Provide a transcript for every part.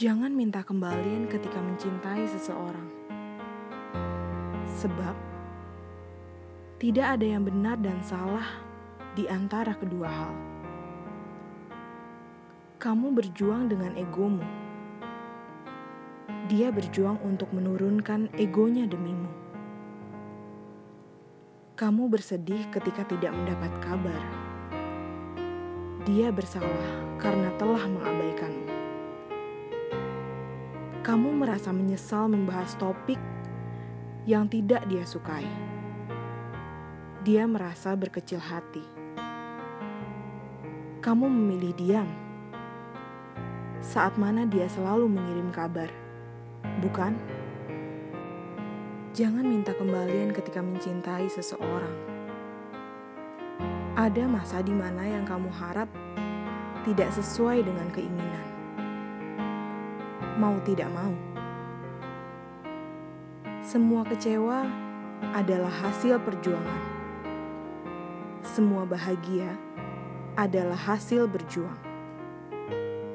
Jangan minta kembalian ketika mencintai seseorang, sebab tidak ada yang benar dan salah di antara kedua hal. Kamu berjuang dengan egomu, dia berjuang untuk menurunkan egonya demimu. Kamu bersedih ketika tidak mendapat kabar. Dia bersalah karena telah mengabaikanmu kamu merasa menyesal membahas topik yang tidak dia sukai. Dia merasa berkecil hati. Kamu memilih diam. Saat mana dia selalu mengirim kabar, bukan? Jangan minta kembalian ketika mencintai seseorang. Ada masa di mana yang kamu harap tidak sesuai dengan keinginan mau tidak mau. Semua kecewa adalah hasil perjuangan. Semua bahagia adalah hasil berjuang.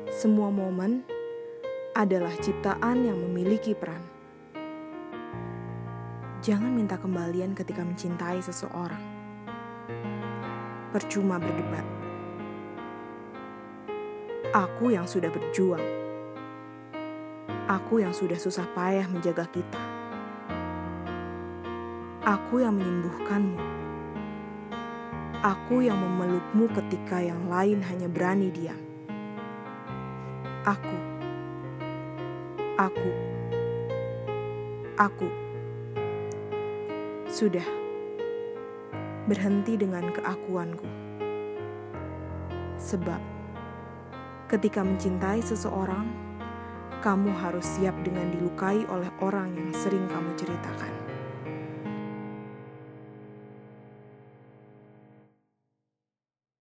Semua momen adalah ciptaan yang memiliki peran. Jangan minta kembalian ketika mencintai seseorang. Percuma berdebat. Aku yang sudah berjuang Aku yang sudah susah payah menjaga kita. Aku yang menyembuhkanmu. Aku yang memelukmu ketika yang lain hanya berani diam. Aku. Aku. Aku. Sudah. Berhenti dengan keakuanku. Sebab ketika mencintai seseorang, kamu harus siap dengan dilukai oleh orang yang sering kamu ceritakan.